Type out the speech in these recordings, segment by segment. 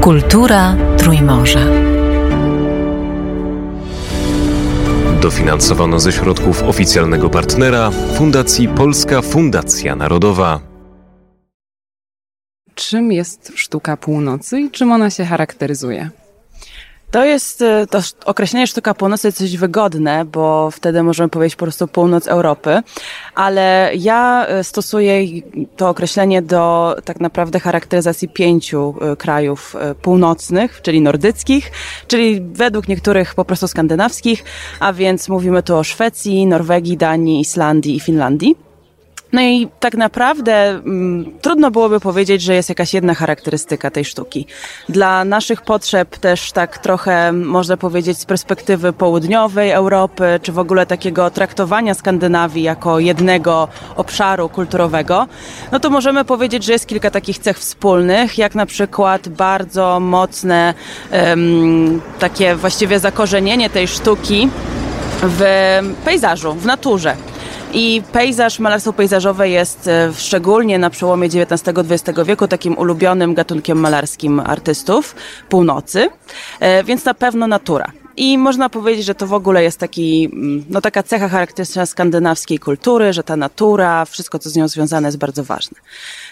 Kultura Trójmorza. Dofinansowano ze środków oficjalnego partnera Fundacji Polska Fundacja Narodowa. Czym jest sztuka północy i czym ona się charakteryzuje? To jest, e, to określenie sztuka północy jest coś wygodne, bo wtedy możemy powiedzieć po prostu północ Europy, ale ja e, stosuję to określenie do tak naprawdę charakteryzacji pięciu e, krajów północnych, czyli nordyckich, czyli według niektórych po prostu skandynawskich, a więc mówimy tu o Szwecji, Norwegii, Danii, Islandii i Finlandii. No i tak naprawdę mm, trudno byłoby powiedzieć, że jest jakaś jedna charakterystyka tej sztuki. Dla naszych potrzeb też tak trochę można powiedzieć z perspektywy południowej Europy, czy w ogóle takiego traktowania Skandynawii jako jednego obszaru kulturowego, no to możemy powiedzieć, że jest kilka takich cech wspólnych, jak na przykład bardzo mocne takie właściwie zakorzenienie tej sztuki w pejzażu, w naturze. I pejzaż, malarstwo pejzażowe jest e, szczególnie na przełomie XIX-XX wieku takim ulubionym gatunkiem malarskim artystów północy, e, więc na pewno natura. I można powiedzieć, że to w ogóle jest taki, mm, no taka cecha charakterystyczna skandynawskiej kultury, że ta natura, wszystko co z nią związane jest bardzo ważne.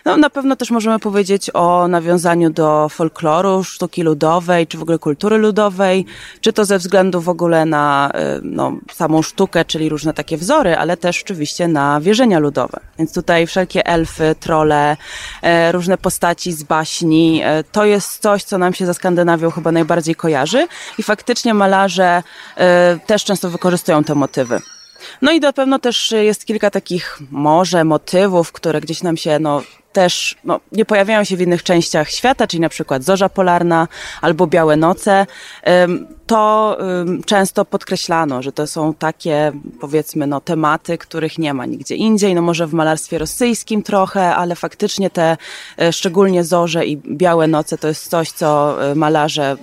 No, na pewno też możemy powiedzieć o nawiązaniu do folkloru, sztuki ludowej, czy w ogóle kultury ludowej, czy to ze względu w ogóle na y, no, samą sztukę, czyli różne takie wzory, ale też oczywiście na wierzenia ludowe. Więc tutaj wszelkie elfy, trole, e, różne postaci z baśni, e, to jest coś, co nam się ze Skandynawią chyba najbardziej kojarzy i faktycznie malarze e, też często wykorzystują te motywy. No i na pewno też jest kilka takich może motywów, które gdzieś nam się no, też no, nie pojawiają się w innych częściach świata, czyli na przykład zorza polarna albo białe noce, to często podkreślano, że to są takie powiedzmy no, tematy, których nie ma nigdzie indziej, no może w malarstwie rosyjskim trochę, ale faktycznie te e, szczególnie zorze i białe noce to jest coś, co e, malarze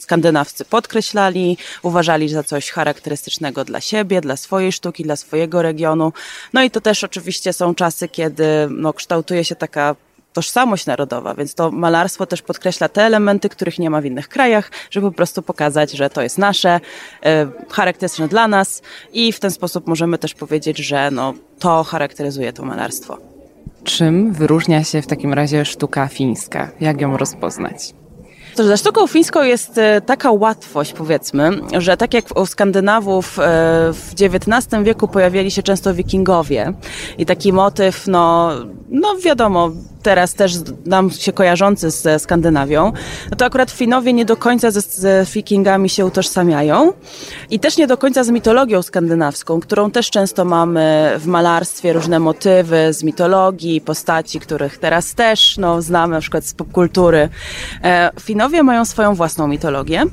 skandynawscy podkreślali, uważali za coś charakterystycznego dla siebie, dla swojej sztuki, dla swojego regionu. No i to też oczywiście są czasy, kiedy no, kształtuje się tak taka tożsamość narodowa, więc to malarstwo też podkreśla te elementy, których nie ma w innych krajach, żeby po prostu pokazać, że to jest nasze, e, charakterystyczne dla nas i w ten sposób możemy też powiedzieć, że no, to charakteryzuje to malarstwo. Czym wyróżnia się w takim razie sztuka fińska? Jak ją rozpoznać? To, za sztuką fińską jest e, taka łatwość, powiedzmy, że tak jak u Skandynawów e, w XIX wieku pojawiali się często wikingowie. I taki motyw, no, no wiadomo, teraz też nam się kojarzący ze Skandynawią, no to akurat Finowie nie do końca ze, ze Wikingami się utożsamiają i też nie do końca z mitologią skandynawską, którą też często mamy w malarstwie, różne motywy z mitologii, postaci, których teraz też no, znamy na przykład z popkultury. E, Finowie mają swoją własną mitologię.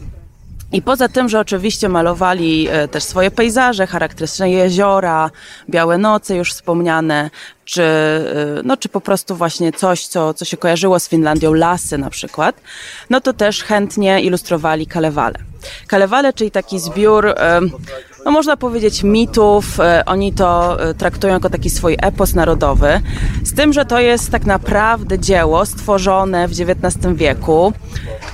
I poza tym, że oczywiście malowali e, też swoje pejzaże, charakterystyczne jeziora, białe noce już wspomniane, czy, y, no, czy po prostu właśnie coś, co, co się kojarzyło z Finlandią, lasy na przykład, no to też chętnie ilustrowali Kalewale. Kalewale, czyli taki zbiór, y, no można powiedzieć, mitów. Y, oni to traktują jako taki swój epos narodowy. Z tym, że to jest tak naprawdę dzieło stworzone w XIX wieku.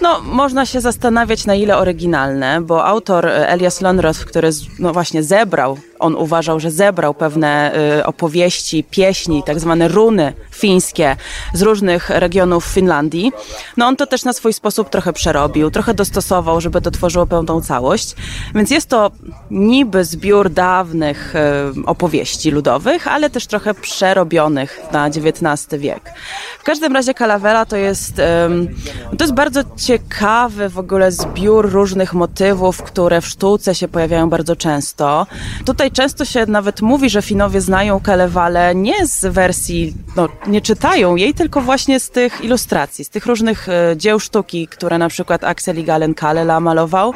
No, można się zastanawiać, na ile oryginalne, bo autor Elias Lonroth, który no właśnie zebrał, on uważał, że zebrał pewne opowieści, pieśni, tak zwane runy fińskie z różnych regionów Finlandii, no on to też na swój sposób trochę przerobił, trochę dostosował, żeby to tworzyło pełną całość. Więc jest to niby zbiór dawnych e, opowieści ludowych, ale też trochę przerobionych na XIX wiek. W każdym razie Calavera to jest, to jest bardzo ciekawy w ogóle zbiór różnych motywów, które w sztuce się pojawiają bardzo często. Tutaj często się nawet mówi, że Finowie znają Kalewale nie z wersji, no, nie czytają jej, tylko właśnie z tych ilustracji, z tych różnych e, dzieł sztuki, które na przykład Axel i Galen Kalela malował.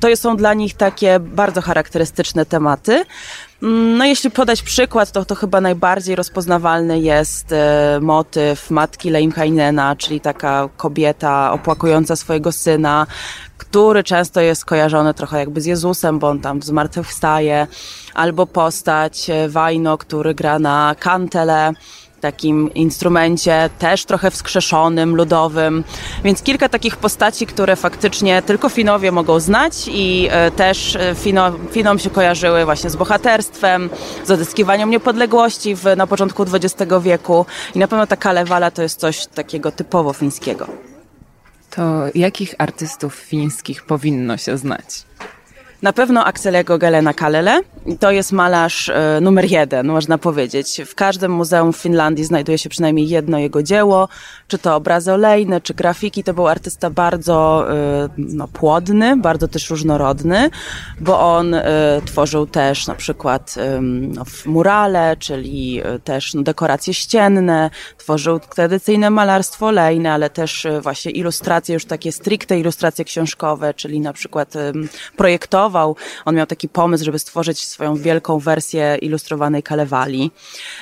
To są dla nich takie bardzo charakterystyczne tematy. No jeśli podać przykład, to, to chyba najbardziej rozpoznawalny jest e, motyw matki Leimhainena, czyli taka kobieta opłakująca swojego syna, który często jest kojarzony trochę jakby z Jezusem, bo on tam zmartwychwstaje, albo postać e, Wajno, który gra na kantele, takim instrumencie też trochę wskrzeszonym, ludowym. Więc kilka takich postaci, które faktycznie tylko Finowie mogą znać i e, też e, Fino, Finom się kojarzyły właśnie z bohaterstwem, z odzyskiwaniem niepodległości w, na początku XX wieku. I na pewno ta Kalevala to jest coś takiego typowo fińskiego. To jakich artystów fińskich powinno się znać? Na pewno Akselego Galena Kalele. To jest malarz e, numer jeden, można powiedzieć. W każdym muzeum w Finlandii znajduje się przynajmniej jedno jego dzieło, czy to obrazy olejne, czy grafiki. To był artysta bardzo e, no, płodny, bardzo też różnorodny, bo on e, tworzył też na przykład no, murale, czyli też no, dekoracje ścienne, tworzył tradycyjne malarstwo olejne, ale też właśnie ilustracje, już takie stricte ilustracje książkowe, czyli na przykład projektowe on miał taki pomysł, żeby stworzyć swoją wielką wersję ilustrowanej Kalewali.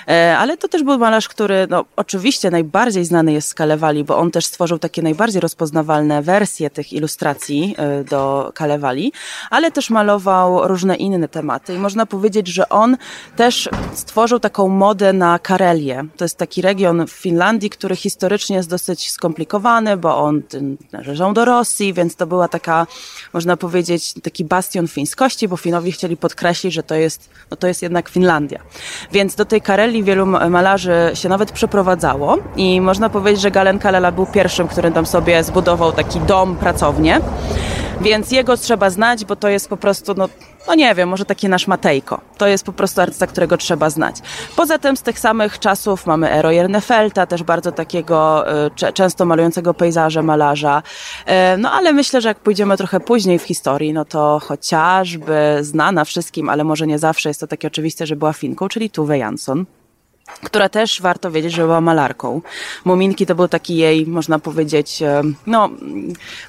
E, ale to też był malarz, który no, oczywiście najbardziej znany jest z Kalewali, bo on też stworzył takie najbardziej rozpoznawalne wersje tych ilustracji e, do Kalewali, ale też malował różne inne tematy. I można powiedzieć, że on też stworzył taką modę na Karelię. To jest taki region Finlandii, który historycznie jest dosyć skomplikowany, bo on należał do Rosji, więc to była taka, można powiedzieć, taki bastion fińskości, bo Finowie chcieli podkreślić, że to jest, no to jest jednak Finlandia. Więc do tej Kareli wielu malarzy się nawet przeprowadzało i można powiedzieć, że Galen Kalela był pierwszym, który tam sobie zbudował taki dom, pracownię. Więc jego trzeba znać, bo to jest po prostu, no, no nie wiem, może taki nasz Matejko. To jest po prostu artysta, którego trzeba znać. Poza tym z tych samych czasów mamy Ero Jernefelta, też bardzo takiego y, często malującego pejzaże malarza. Y, no ale myślę, że jak pójdziemy trochę później w historii, no to chociażby znana wszystkim, ale może nie zawsze jest to takie oczywiste, że była Finką, czyli Tuve Jansson która też warto wiedzieć, że była malarką. Muminki to był taki jej, można powiedzieć, e, no,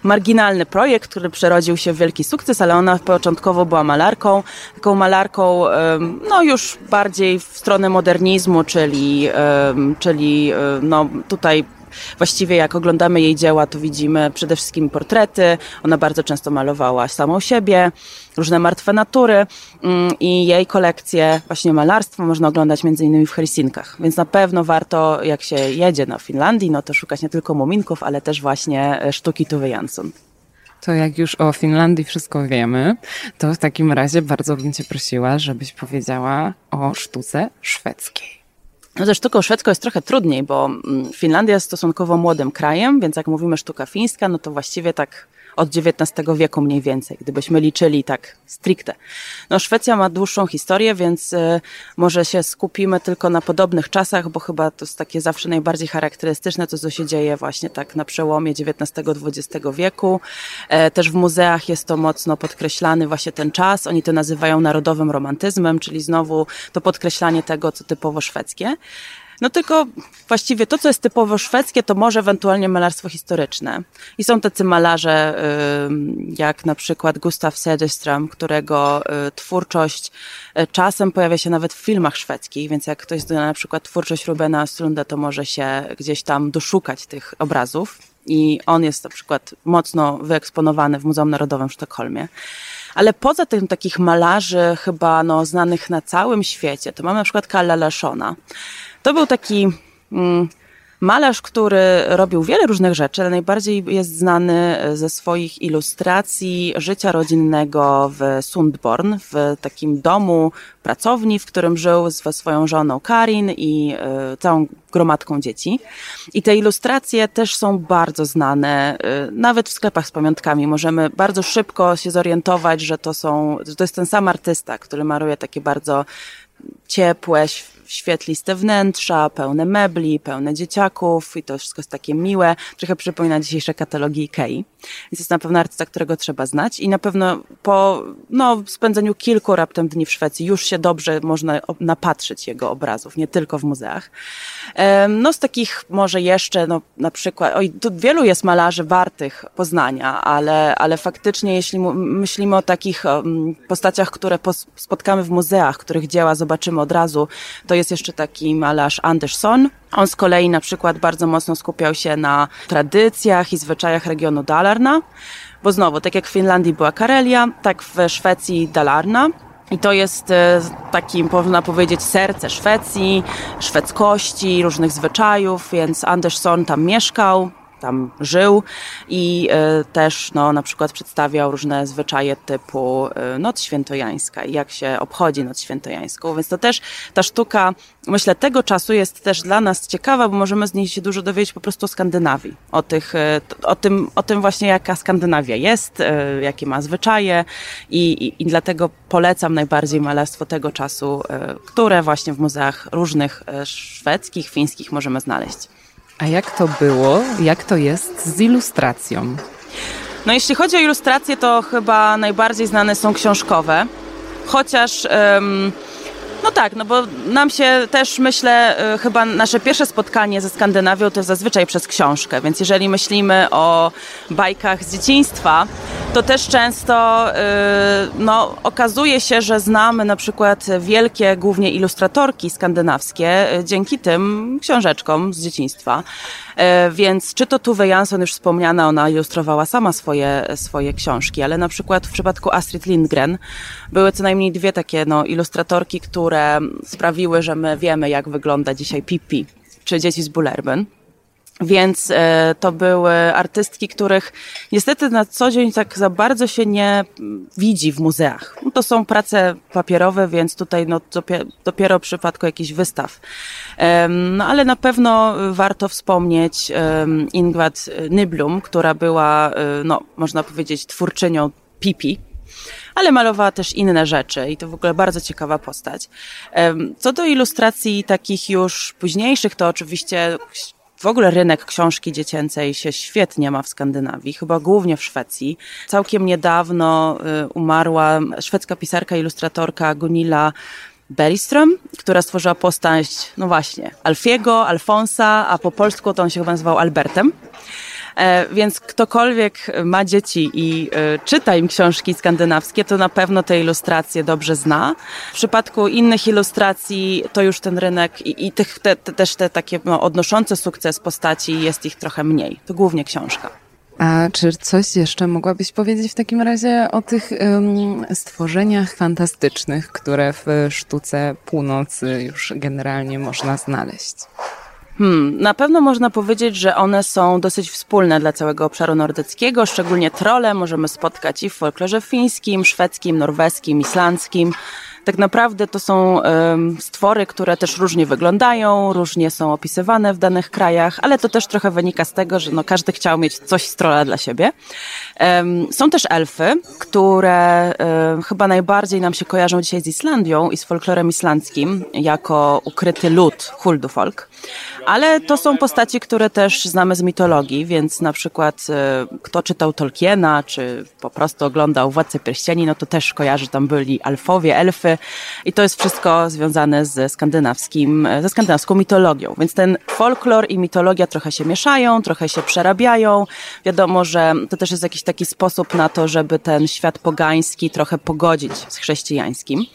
marginalny projekt, który przerodził się w wielki sukces, ale ona początkowo była malarką, taką malarką, e, no już bardziej w stronę modernizmu, czyli, e, czyli no tutaj Właściwie jak oglądamy jej dzieła, to widzimy przede wszystkim portrety. Ona bardzo często malowała samą siebie, różne martwe natury mm, i jej kolekcję właśnie malarstwa można oglądać między innymi w Helsinkach. Więc na pewno warto, jak się jedzie na Finlandii, no to szukać nie tylko muminków, ale też właśnie e, sztuki Tuve Jansson. To jak już o Finlandii wszystko wiemy, to w takim razie bardzo bym Cię prosiła, żebyś powiedziała o sztuce szwedzkiej. No ze sztuką szwedzką jest trochę trudniej, bo mm, Finlandia jest stosunkowo młodym krajem, więc jak mówimy sztuka fińska, no to właściwie tak od XIX wieku mniej więcej, gdybyśmy liczyli tak stricte. No Szwecja ma dłuższą historię, więc y, może się skupimy tylko na podobnych czasach, bo chyba to jest takie zawsze najbardziej charakterystyczne, to co się dzieje właśnie tak na przełomie XIX-XX wieku. E, też w muzeach jest to mocno podkreślany właśnie ten czas. Oni to nazywają narodowym romantyzmem, czyli znowu to podkreślanie tego, co typowo szwedzkie. No tylko właściwie to, co jest typowo szwedzkie, to może ewentualnie malarstwo historyczne. I są tacy malarze, jak na przykład Gustav Söderström, którego y, twórczość y, czasem pojawia się nawet w filmach szwedzkich, więc jak ktoś zna na przykład twórczość Rubena Östlunda, to może się gdzieś tam doszukać tych obrazów. I on jest na przykład mocno wyeksponowany w Muzeum Narodowym w Sztokholmie. Ale poza tym takich malarzy chyba no, znanych na całym świecie, to mamy na przykład Kalle Lashona. To był taki mm, malarz, który robił wiele różnych rzeczy, ale najbardziej jest znany ze swoich ilustracji życia rodzinnego w Sundborn, w takim domu pracowni, w którym żył ze swoją żoną Karin i y, całą gromadką dzieci. I te ilustracje też są bardzo znane, y, nawet w sklepach z pamiątkami. Możemy bardzo szybko się zorientować, że to są, że to jest ten sam artysta, który maluje takie bardzo ciepłe, świetliste wnętrza, pełne mebli, pełne dzieciaków i to wszystko jest takie miłe. Trochę przypomina dzisiejsze katalogi Ikei. Więc jest na pewno artysta, którego trzeba znać i na pewno po no, spędzeniu kilku raptem dni w Szwecji już się dobrze można napatrzyć jego obrazów, nie tylko w muzeach. No z takich może jeszcze, no na przykład, oj, tu wielu jest malarzy wartych Poznania, ale, ale faktycznie jeśli myślimy o takich postaciach, które spotkamy w muzeach, których dzieła zobaczymy od razu, to jest jeszcze taki malarz Anderson. On z kolei na przykład bardzo mocno skupiał się na tradycjach i zwyczajach regionu Dalarna, bo znowu, tak jak w Finlandii była Karelia, tak w Szwecji Dalarna. I to jest e, taki, można powiedzieć, serce Szwecji, szwedzkości, różnych zwyczajów, więc Anderson tam mieszkał, tam żył i y, też no, na przykład przedstawiał różne zwyczaje typu y, Noc Świętojańska i jak się obchodzi Noc Świętojańską. Więc to też ta sztuka, myślę, tego czasu jest też dla nas ciekawa, bo możemy z niej się dużo dowiedzieć po prostu o Skandynawii. O, tych, y, o, tym, o tym właśnie, jaka Skandynawia jest, jakie ma zwyczaje i, i, i dlatego polecam najbardziej malarstwo tego czasu, które właśnie w muzeach różnych szwedzkich, fińskich możemy znaleźć. A jak to było? Jak to jest z ilustracją? No jeśli chodzi o ilustracje, to chyba najbardziej znane są książkowe. Chociaż... no tak, no bo nam się też myślę, y, chyba nasze pierwsze spotkanie ze Skandynawią to zazwyczaj przez książkę, więc jeżeli myślimy o bajkach z dzieciństwa, to też często y, no, okazuje się, że znamy na przykład wielkie, głównie ilustratorki skandynawskie y, dzięki tym książeczkom z dzieciństwa. E, więc czy to Tuve Jansson już wspomniana, ona ilustrowała sama swoje, swoje książki, ale na przykład w przypadku Astrid Lindgren były co najmniej dwie takie no, ilustratorki, które sprawiły, że my wiemy, jak wygląda dzisiaj Pippi czy Dzieci z Bullerbyn. Więc e, to były artystki, których niestety na co dzień tak za bardzo się nie widzi w muzeach. No to są prace papierowe, więc tutaj no, dopiero w przypadku jakichś wystaw. No ale na pewno warto wspomnieć Ingrid Nyblum, która była, e, no, można powiedzieć, twórczynią Pipi, ale malowała też inne rzeczy i to w ogóle bardzo ciekawa postać. Co do ilustracji takich już późniejszych, to oczywiście w ogóle rynek książki dziecięcej się świetnie ma w Skandynawii, chyba głównie w Szwecji. Całkiem niedawno y, umarła szwedzka pisarka, ilustratorka Gunilla Bergström, która stworzyła postać, no właśnie, Alfiego, Alfonsa, a po polsku to on się chyba nazywał Albertem. E, więc ktokolwiek ma dzieci i e, czyta im książki skandynawskie, to na pewno te ilustracje dobrze zna. W przypadku innych ilustracji to już ten rynek i, i tych, te, te, też te takie no, odnoszące sukces postaci jest ich trochę mniej. To głównie książka. A czy coś jeszcze mogłabyś powiedzieć w takim razie o tych stworzeniach fantastycznych, które w sztuce północy już generalnie można znaleźć? Hmm, na pewno można powiedzieć, że one są dosyć wspólne dla całego obszaru nordyckiego, szczególnie trole możemy spotkać i w folklorze fińskim, szwedzkim, norweskim, islandzkim. Tak naprawdę to są stwory, które też różnie wyglądają, różnie są opisywane w danych krajach, ale to też trochę wynika z tego, że no, każdy chciał mieć coś z trola dla siebie. Są też elfy, które chyba najbardziej nam się kojarzą dzisiaj z Islandią i z folklorem islandzkim jako ukryty lud Huldufolk. Ale to są postaci, które też znamy z mitologii, więc na przykład e, kto czytał Tolkiena, czy po prostu oglądał Władcę Pierścieni, no to też kojarzy, tam byli alfowie, elfy i to jest wszystko związane ze skandynawskim, e, ze skandynawską mitologią. Więc ten folklor i mitologia trochę się mieszają, trochę się przerabiają. Wiadomo, że to też jest jakiś taki sposób na to, żeby ten świat pogański trochę pogodzić z chrześcijańskim.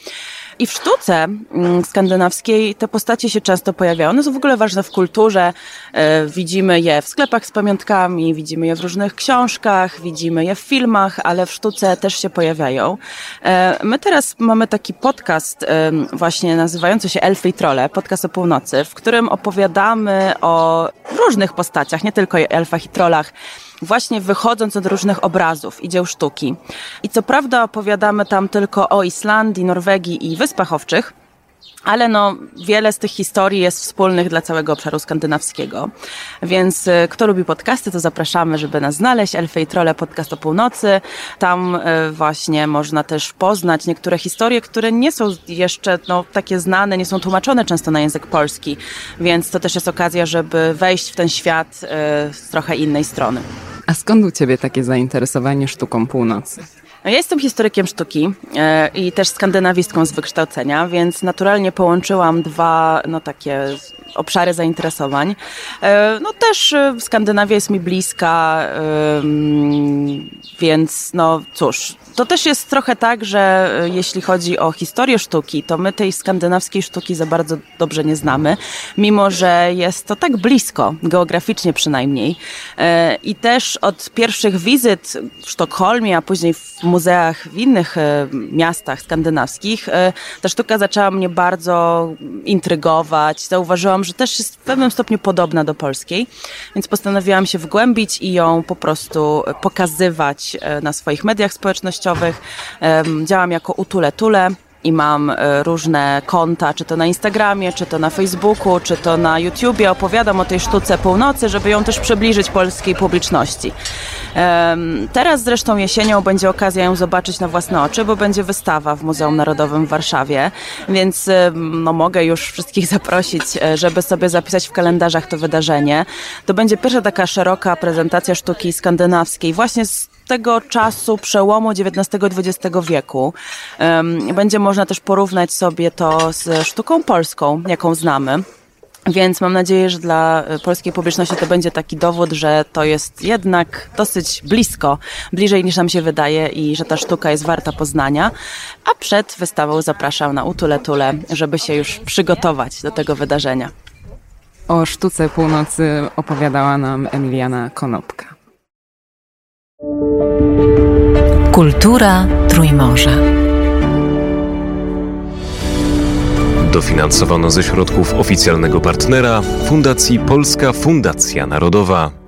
I w sztuce mm, skandynawskiej te postacie się często pojawiają. One są w ogóle ważne w kulturze. E, widzimy je w sklepach z pamiątkami, widzimy je w różnych książkach, widzimy je w filmach, ale w sztuce też się pojawiają. E, my teraz mamy taki podcast e, właśnie nazywający się Elfy i Trole, podcast o północy, w którym opowiadamy o różnych postaciach, nie tylko elfach i trolach, właśnie wychodząc od różnych obrazów i dzieł sztuki. I co prawda opowiadamy tam tylko o Islandii, Norwegii i Wyspach Owczych, ale no, wiele z tych historii jest wspólnych dla całego obszaru skandynawskiego. Więc y, kto lubi podcasty, to zapraszamy, żeby nas znaleźć. Elfy i podcast o północy. Tam y, właśnie można też poznać niektóre historie, które nie są jeszcze no, takie znane, nie są tłumaczone często na język polski. Więc to też jest okazja, żeby wejść w ten świat y, z trochę innej strony. A skąd u Ciebie takie zainteresowanie sztuką północy? Ja jestem historykiem sztuki e, i też skandynawistką z wykształcenia, więc naturalnie połączyłam dwa no, takie obszary zainteresowań. E, no też e, Skandynawia jest mi bliska, więc no cóż, to też jest trochę tak, że jeśli chodzi o historię sztuki, to my tej skandynawskiej sztuki za bardzo dobrze nie znamy, mimo że jest to tak blisko, geograficznie przynajmniej. I też od pierwszych wizyt w Sztokholmie, a później w muzeach w innych e, miastach skandynawskich, e, ta sztuka zaczęła mnie bardzo intrygować. Zauważyłam, że też jest w pewnym stopniu podobna do polskiej, więc postanowiłam się wgłębić i ją po prostu pokazywać na swoich mediach społecznościowych. Działam jako Utule Tule i mam e, różne konta, czy to na Instagramie, czy to na Facebooku, czy to na YouTubie. Opowiadam o tej sztuce północy, żeby ją też przybliżyć polskiej publiczności. Teraz zresztą jesienią będzie okazja ją zobaczyć na własne oczy, bo będzie wystawa w Muzeum Narodowym w Warszawie, więc no, mogę już wszystkich zaprosić, e, żeby sobie zapisać w kalendarzach to wydarzenie. To będzie pierwsza taka szeroka prezentacja sztuki skandynawskiej, właśnie z tego czasu przełomu XIX-XX wieku. Będzie można też porównać sobie to z sztuką polską, jaką znamy. Więc mam nadzieję, że dla polskiej publiczności to będzie taki dowód, że to jest jednak dosyć blisko, bliżej niż nam się wydaje i że ta sztuka jest warta poznania. A przed wystawą zapraszam na Utule Tule, żeby się już przygotować do tego wydarzenia. O sztuce północy opowiadała nam Emiliana Konopka. Kultura Trójmorza. Dofinansowano ze środków oficjalnego partnera Fundacji Polska Fundacja Narodowa.